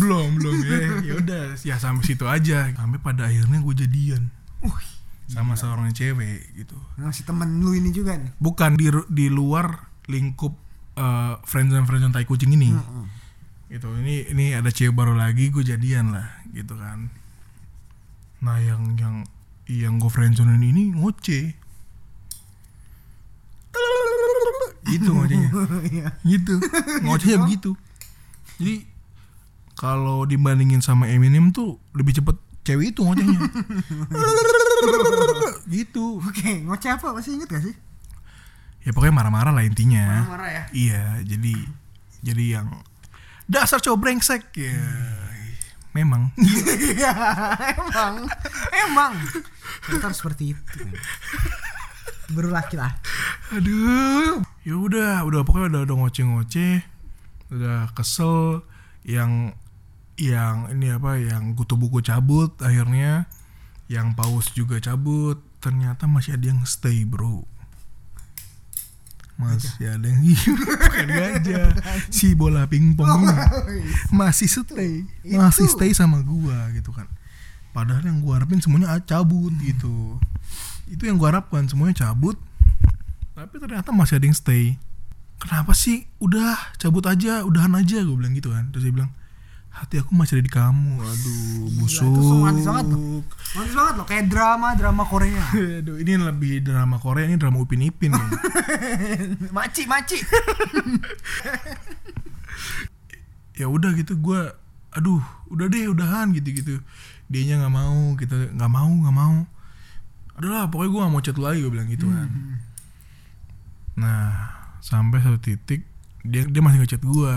belum, belum ya. Ya udah, ya sampai situ aja. Sampai pada akhirnya gue jadian uh sama seorang cewek gitu. ngasih temen lu ini juga nih Bukan di di luar lingkup uh, friendzone friendzone tai kucing ini. Gitu. Ini ini ada cewek baru lagi gue jadian lah gitu kan. Nah, yang yang yang gue friendzone ini ngoceh. gitu ngocehnya. Iya. gitu ngocehnya begitu jadi kalau dibandingin sama Eminem tuh lebih cepet cewek itu ngocehnya. Gitu. Oke ngoceh apa? Masih inget gak sih? Ya pokoknya marah-marah lah intinya. Marah ya? Iya jadi jadi yang dasar cowok brengsek. Ya memang. Iya, emang, emang. Kita harus seperti itu. Baru laki-laki. aduh. Ya udah udah pokoknya udah udah ngoceh-ngoceh udah kesel yang yang ini apa yang kutu buku cabut akhirnya yang paus juga cabut ternyata masih ada yang stay bro. Masih ada yang bukan gajah. Si bola pingpong ini. masih stay. Masih stay sama gua gitu kan. Padahal yang gua harapin semuanya cabut gitu. Itu yang gua harapkan semuanya cabut. Tapi ternyata masih ada yang stay. Kenapa sih? Udah cabut aja udahan aja gue bilang gitu kan. Terus dia bilang hati aku masih ada di kamu. Aduh busuk. itu romantis banget loh. Romantis banget loh, kayak drama drama Korea. aduh ini lebih drama Korea ini drama Upin Ipin nih. Maci, maci. ya udah gitu gue aduh udah deh udahan gitu gitu dianya nggak mau kita nggak mau nggak mau. Adalah pokoknya gue gak mau chat lagi gue bilang gitu kan. Nah sampai satu titik dia dia masih ngechat gue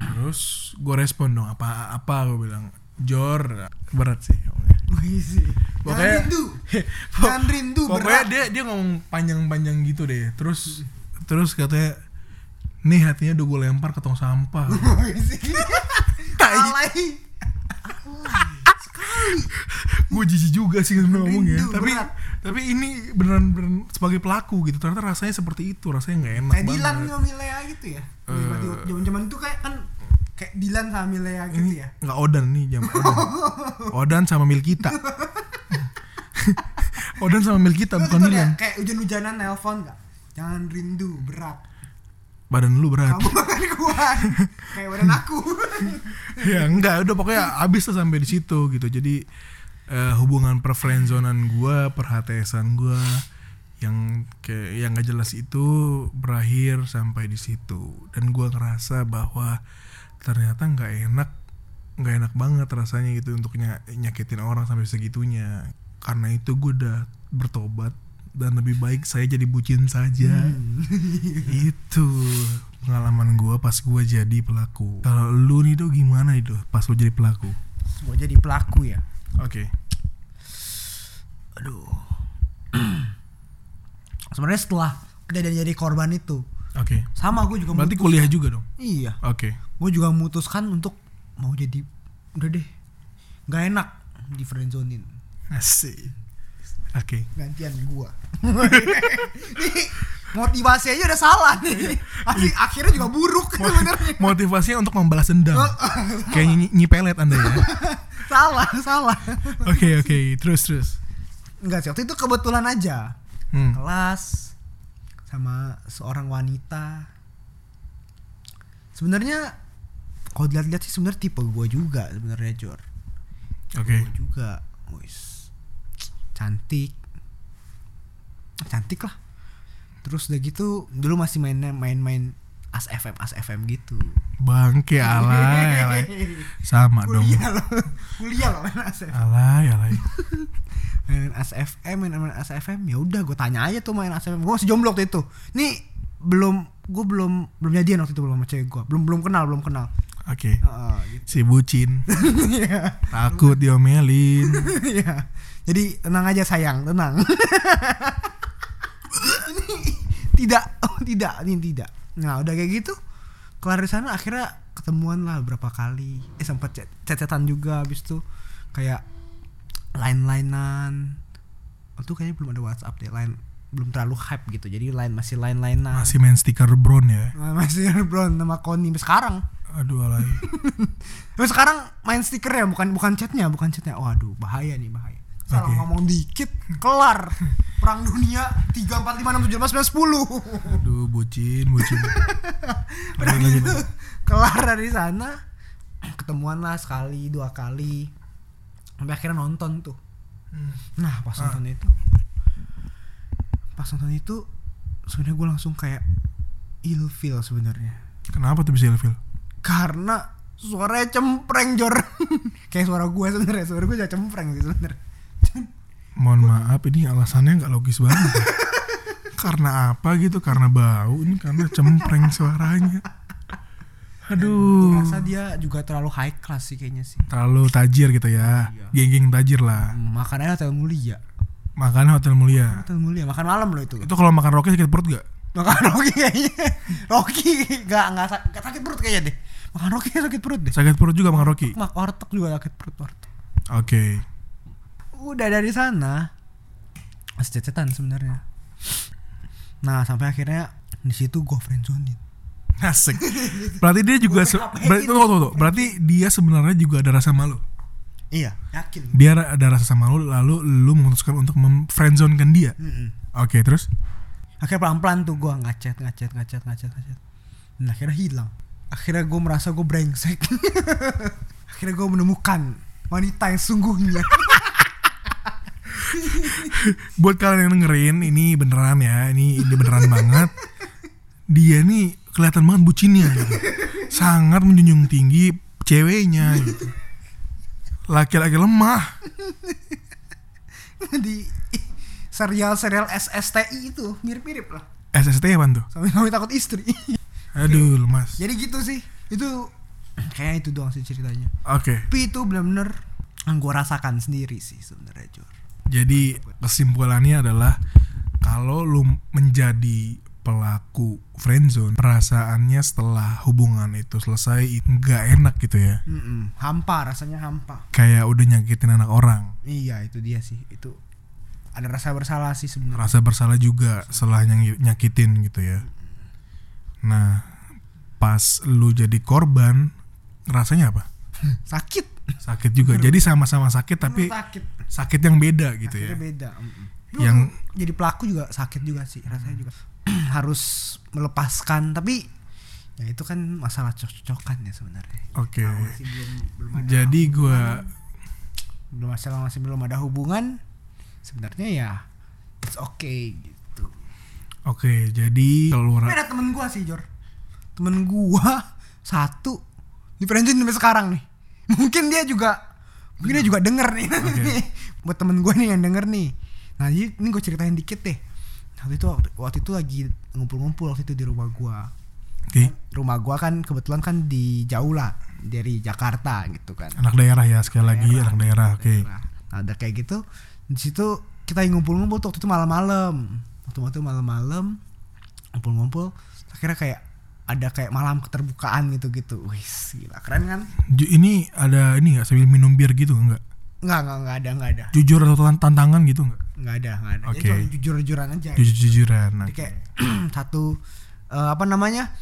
terus gue respon dong apa apa gue bilang Jor berat sih sih. Jangan Pokoknya- rindu. Jangan rindu pokoknya berat. dia dia ngomong panjang-panjang gitu deh terus terus katanya nih hatinya udah gue lempar ke tong sampah Wih sih. Alay. gue jijik juga sih ngomongnya tapi berat. Tapi ini beneran beneran sebagai pelaku gitu ternyata rasanya seperti itu rasanya nggak enak Kayak Dilan banget sama Milea gitu ya. Eh. Zaman zaman itu kayak kan kayak Dilan sama Milea gitu ini ya nggak Odan nih jam Odan. Odan sama Milkita. Odan sama Milkita Lu bukan tuh Milan. kayak, hujan-hujanan nelpon gak jangan rindu berat Badan lu berat. kamu makan kuat kayak badan aku ya enggak udah pokoknya abis tuh sampai di situ gitu jadi eh, hubungan per friendzonan gue per HTSan gue yang kayak yang gak jelas itu berakhir sampai di situ. Dan gue ngerasa bahwa ternyata nggak enak nggak enak banget rasanya gitu untuk ny- nyakitin orang sampai segitunya. Karena itu gue udah bertobat dan lebih baik saya jadi bucin saja. Itu pengalaman gue pas gue jadi pelaku. Kalau lu nih tuh gimana itu pas lu jadi pelaku? Mau jadi pelaku ya? Oke aduh. Sebenarnya setelah kejadian jadi korban itu oke. sama gue juga berarti kuliah juga dong? Iya. Oke. Gue juga memutuskan untuk mau jadi udah deh. Nggak enak di friendzonin asik. Oke. Gantian gua. Nih, motivasi aja udah salah nih. Asli, akhirnya juga buruk sebenarnya. motivasinya untuk membalas dendam. Kayak nyi, nyi pelet anda ya. Salah salah. Oke oke. Terus terus enggak sih waktu itu kebetulan aja. Hmm. kelas sama seorang wanita. Sebenarnya kalau dilihat-lihat sih sebenarnya tipe gua juga sebenarnya Jor. Oke. Gua juga. Wis. Cantik. Cantik lah. Terus udah gitu dulu masih mainnya main-main as FM as FM gitu. Bangke alay alay. Sama dong. kuliah loh. Kuliah loh main as FM alay alay main as FM main, main as FM ya udah gue tanya aja tuh main as FM gue masih jomblo waktu itu nih belum gue belum belum jadian waktu itu belum sama cewek gue belum belum kenal belum kenal oke Heeh, gitu. si bucin Iya. takut diomelin Iya. Jadi tenang aja sayang, tenang. ini tidak, oh tidak, ini tidak. Nah udah kayak gitu, kelar di sana akhirnya ketemuan lah berapa kali. Eh sempat chat chat-chatan juga habis itu kayak line-linean. Itu kayaknya belum ada WhatsApp deh, line belum terlalu hype gitu. Jadi line masih line-linean. masih main stiker brown ya masih bro nama Koni sekarang. aduh alay Tapi sekarang main stiker ya, bukan bukan chatnya, bukan chatnya. Waduh, bahaya nih, bahaya. Salah Oke. ngomong dikit, kelar. Perang dunia 3 4 5 6 7 8 9 10. aduh bucin bucin Udah gitu, kelar dari sana. Ketemuan lah sekali, dua kali. Sampai akhirnya nonton tuh. Hmm. Nah, pas nonton itu. Pas nonton itu sebenarnya gue langsung kayak ilfeel sebenarnya. kenapa tuh bisa ilfil karena suaranya cempreng jor. Kayak suara gue sebenarnya. Suara gue jadi cempreng sih sebenarnya. Mohon maaf ini alasannya nggak logis banget. Karena apa gitu? Karena bau ini karena cempreng suaranya aduh. Gue rasa dia juga terlalu high class sih kayaknya sih. Terlalu tajir gitu ya. Iya. geng-geng tajir lah. Hmm, makannya hotel mulia. Makannya hotel mulia. Hotel mulia makan malam loh itu. Itu kalau makan roti sakit perut gak makan Rocky kayaknya. Rocky sa- nggak sakit perut kayaknya deh. Makan Rocky sakit perut deh. Sakit perut juga makan roti mak warteg juga sakit perut warteg. Oke. Udah dari sana masih cecetan sebenarnya. Nah sampai akhirnya di situ gue friendzonin asik. Berarti dia juga se- berarti, tunggu, tunggu, tunggu. berarti dia sebenarnya juga ada rasa malu? Iya yakin. Dia ada rasa malu lalu lu memutuskan untuk memfriendzonekan dia? Mm-mm. oke terus? Akhirnya pelan pelan tuh gue ngacet ngacet ngacet ngacet ngacet dan akhirnya hilang. Akhirnya gue merasa gue brengsek. Akhirnya gue menemukan wanita yang sungguhnya. Buat kalian yang dengerin ini beneran ya. Ini ini beneran banget. Dia nih kelihatan banget bucinnya gitu. sangat menjunjung tinggi ceweknya gitu. Laki-laki lemah. Di serial-serial SSTI itu mirip-mirip lah. SST apa tuh? Sampai takut istri. Aduh lemas. Jadi gitu sih. Itu kayak itu doang sih ceritanya. Oke. Tapi itu benar-benar yang gue rasakan sendiri sih sebenarnya jadi kesimpulannya adalah kalau lu menjadi pelaku friendzone perasaannya setelah hubungan itu selesai nggak enak gitu ya. Mm-mm. hampa rasanya hampa. Kayak udah nyakitin anak orang. Iya itu dia sih. Itu ada rasa bersalah sih sebenarnya. Rasa bersalah juga setelah nyakitin gitu ya. Nah pas lu jadi korban rasanya apa? Sakit. Sakit juga. Jadi sama-sama sakit tapi sakit. sakit yang beda gitu ya. Akhirnya beda Mm-mm. Yang- jadi pelaku juga sakit juga sih rasanya juga harus melepaskan tapi ya itu kan masalah cocok-cocokan ya sebenarnya. Oke. Belum belum ada jadi gua belum masalah masih belum ada hubungan sebenarnya ya it's okay gitu. Oke jadi kalau ada temen gua sih Jor. Temen gua satu di friendzone sampai sekarang nih. Mungkin dia juga mungkin dia juga denger nih. Buat temen gua nih yang denger nih. Nah jadi ini gue ceritain dikit deh waktu itu waktu itu lagi ngumpul-ngumpul waktu itu di rumah gua. Oke. Rumah gua kan kebetulan kan di jauh lah dari Jakarta gitu kan. Anak daerah ya sekali lagi Daerah. anak daerah oke. Nah, ada kayak gitu di situ kita ngumpul-ngumpul waktu itu malam-malam. Waktu itu malam-malam ngumpul-ngumpul akhirnya kayak ada kayak malam keterbukaan gitu-gitu. Wis gila keren kan? Ini ada ini nggak sambil minum bir gitu nggak nggak nggak nggak ada nggak ada. Jujur atau tan- tantangan gitu nggak? Nggak ada nggak ada. Oke. Jadi cuma jujur-jujuran aja. Jujur jujuran Jadi kayak satu eh, apa namanya?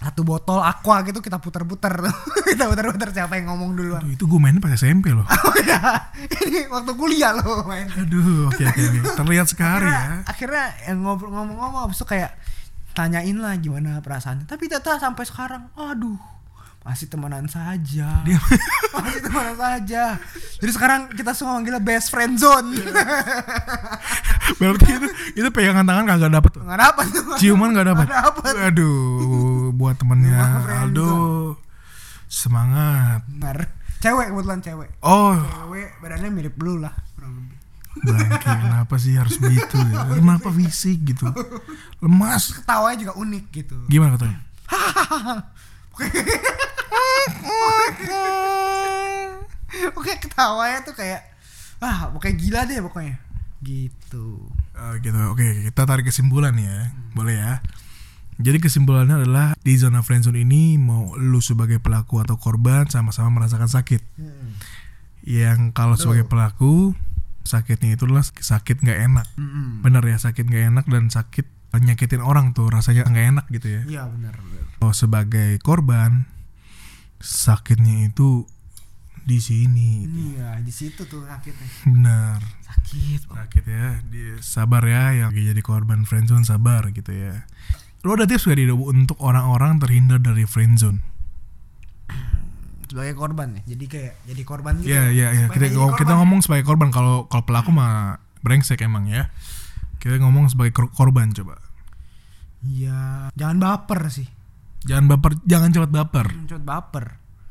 Satu botol aqua gitu kita puter-puter kita puter-puter siapa yang ngomong duluan? Itu gue mainnya pas SMP loh. Oh ya ini waktu kuliah loh main. Aduh oke oke oke. terlihat sekali akhirnya, ya. akhirnya yang ngomong-ngomong abis itu kayak tanyain lah gimana perasaannya. Tapi ternyata sampai sekarang aduh masih temenan saja Dia- masih temenan saja jadi sekarang kita semua manggilnya best friend zone berarti itu itu pegangan tangan kagak dapet tuh nggak dapat tuh ciuman nggak dapat Nggak dapet. aduh buat temennya. Aldo semangat benar cewek kebetulan cewek oh cewek badannya mirip lu lah kurang lebih Bangke, kenapa sih harus begitu ya? Kenapa fisik gitu? Lemas. ketawanya juga unik gitu Gimana katanya? oke ketawanya tuh kayak ah pokoknya gila deh pokoknya gitu Oh, gitu. Oke, kita tarik kesimpulan ya. Boleh ya. Jadi kesimpulannya adalah di zona friendzone ini mau lu sebagai pelaku atau korban sama-sama merasakan sakit. Yang kalau sebagai pelaku sakitnya itu adalah sakit nggak enak. Mm-mm. Bener ya sakit nggak enak dan sakit nyakitin orang tuh rasanya nggak enak gitu ya. iya benar Oh sebagai korban sakitnya itu di sini. iya di situ tuh sakitnya. Benar. sakit sakit ya Di- sabar ya yang jadi korban friendzone sabar gitu ya. Lo ada tips gak di untuk orang-orang terhindar dari friendzone? Sebagai korban ya jadi kayak jadi korban gitu ya. ya ya kita nggak jadi ngomong- kita korban. ngomong sebagai korban. Kalau kalau pelaku mah brengsek emang ya kita ngomong sebagai kor- korban coba. Iya jangan baper sih. Jangan baper jangan cepat baper. Cepet baper.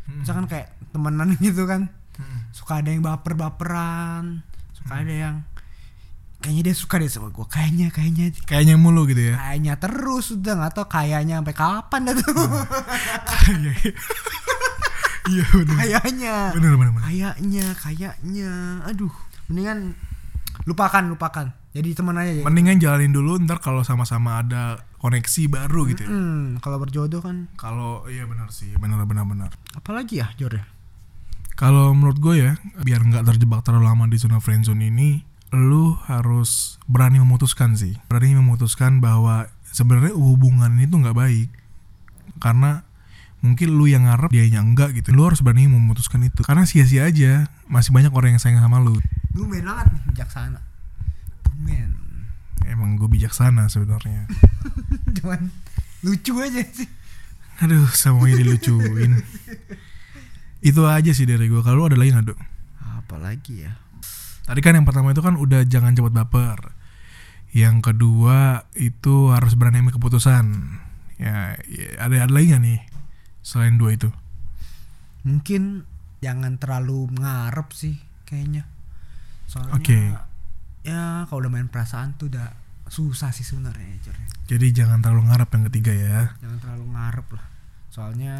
Misalkan kayak temenan gitu kan. Hmm. suka ada yang baper-baperan. Suka ada yang kayaknya dia suka deh sama gue kayaknya kayaknya. Kayaknya mulu gitu ya? Kayaknya terus udah nggak tau kayaknya sampai kapan dah tuh. Iya, iya. iya bener. Kayaknya. Bener bener. kayaknya kayaknya. Aduh mendingan lupakan lupakan jadi teman aja ya mendingan jalanin dulu ntar kalau sama-sama ada koneksi baru gitu ya hmm, kalau berjodoh kan kalau iya benar sih benar benar benar apalagi ya Jor ya Kalau menurut gue ya, biar nggak terjebak terlalu lama di zona friendzone ini, lu harus berani memutuskan sih. Berani memutuskan bahwa sebenarnya hubungan ini tuh nggak baik. Karena mungkin lu yang ngarep dia yang enggak gitu. Lu harus berani memutuskan itu. Karena sia-sia aja, masih banyak orang yang sayang sama lu. Tumben banget nih bijaksana Tumben Emang gue bijaksana sebenarnya. Cuman lucu aja sih Aduh, semuanya dilucuin. itu aja sih dari gue. Kalau ada lagi nggak, Dok? Apalagi ya Tadi kan yang pertama itu kan udah jangan cepat baper. Yang kedua itu harus berani ambil keputusan. Ya, ya, ada ada lagi gak nih selain dua itu? Mungkin jangan terlalu ngarep sih kayaknya Soalnya Oke. Ya kalau udah main perasaan tuh udah susah sih sebenarnya Jor. Jadi jangan terlalu ngarap yang ketiga ya. Jangan terlalu ngarep lah. Soalnya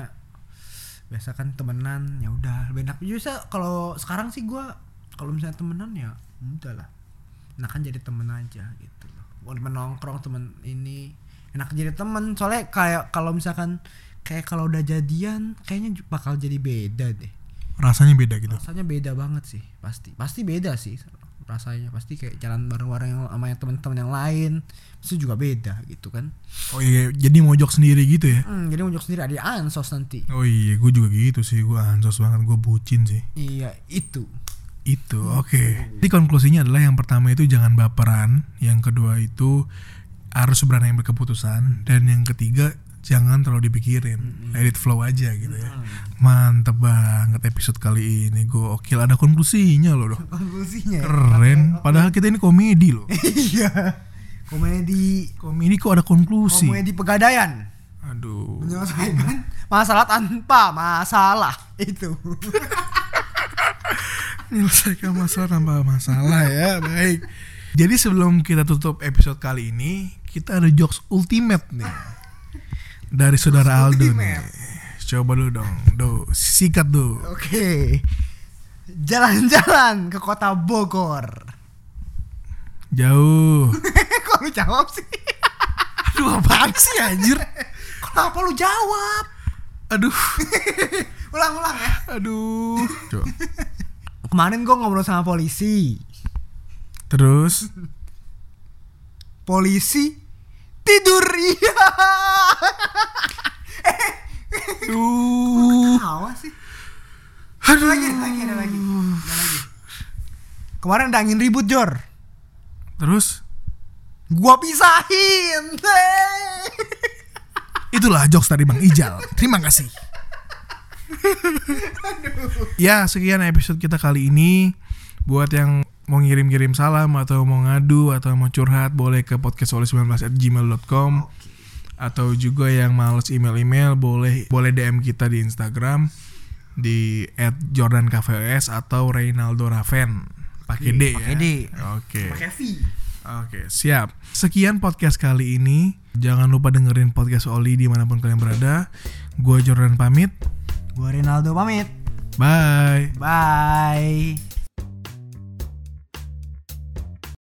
biasa kan temenan ya udah. Lebih enak. Biasa kalau sekarang sih gua kalau misalnya temenan ya udah lah. Enakan jadi temen aja gitu loh. Mau temen nongkrong temen ini enak jadi temen. Soalnya kayak kalau misalkan kayak kalau udah jadian kayaknya bakal jadi beda deh. Rasanya beda gitu. rasanya beda banget sih pasti. Pasti beda sih rasanya pasti kayak jalan bareng-bareng yang- sama yang teman-teman yang lain itu juga beda gitu kan Oh iya, jadi mojok sendiri gitu ya? hmm, jadi unjuk sendiri ada ansos nanti Oh iya, gue juga gitu sih. Gue ansos banget, gue bucin sih. iya itu Itu, oke. Jadi konklusinya adalah yang pertama itu jangan baperan, yang kedua itu harus berani ambil keputusan, dan yang ketiga jangan terlalu dipikirin, let it flow aja gitu ya. Mantep banget episode kali ini, gue oke ada konklusinya loh, dong. konklusinya ya. keren. Padahal kita ini komedi loh. iya komedi Komedi kok ada konklusi. komedi pegadaian Aduh. menyelesaikan masalah tanpa masalah itu menyelesaikan masalah tanpa masalah ya baik jadi sebelum kita tutup episode kali ini kita ada jokes ultimate nih dari saudara Aldo nih. Coba dulu dong. Do sikat do oke. Jalan-jalan ke kota Bogor. Jauh. Kok lu jawab sih? Aduh apaan sih anjir? Kenapa lu jawab? Aduh. Ulang-ulang ya. Aduh. Coba. Kemarin gue ngobrol sama polisi. Terus? Polisi tidur. Iya. Aduh. Tawa sih. Aduh lagi ada lagi ada lagi. Ada lagi. Kemarin ada angin ribut Jor. Terus? Gua pisahin. Itulah jokes dari Bang Ijal. Terima kasih. ya, sekian episode kita kali ini. Buat yang mau ngirim-ngirim salam atau mau ngadu atau mau curhat boleh ke podcastoli19@gmail.com atau juga yang males email-email boleh boleh DM kita di Instagram di @jordankvs atau Reynaldo Raven pakai D ya. D. Oke. pakai V Oke, siap. Sekian podcast kali ini. Jangan lupa dengerin podcast Oli di mana pun kalian berada. Gue Jordan pamit. gua Rinaldo pamit Bye. bye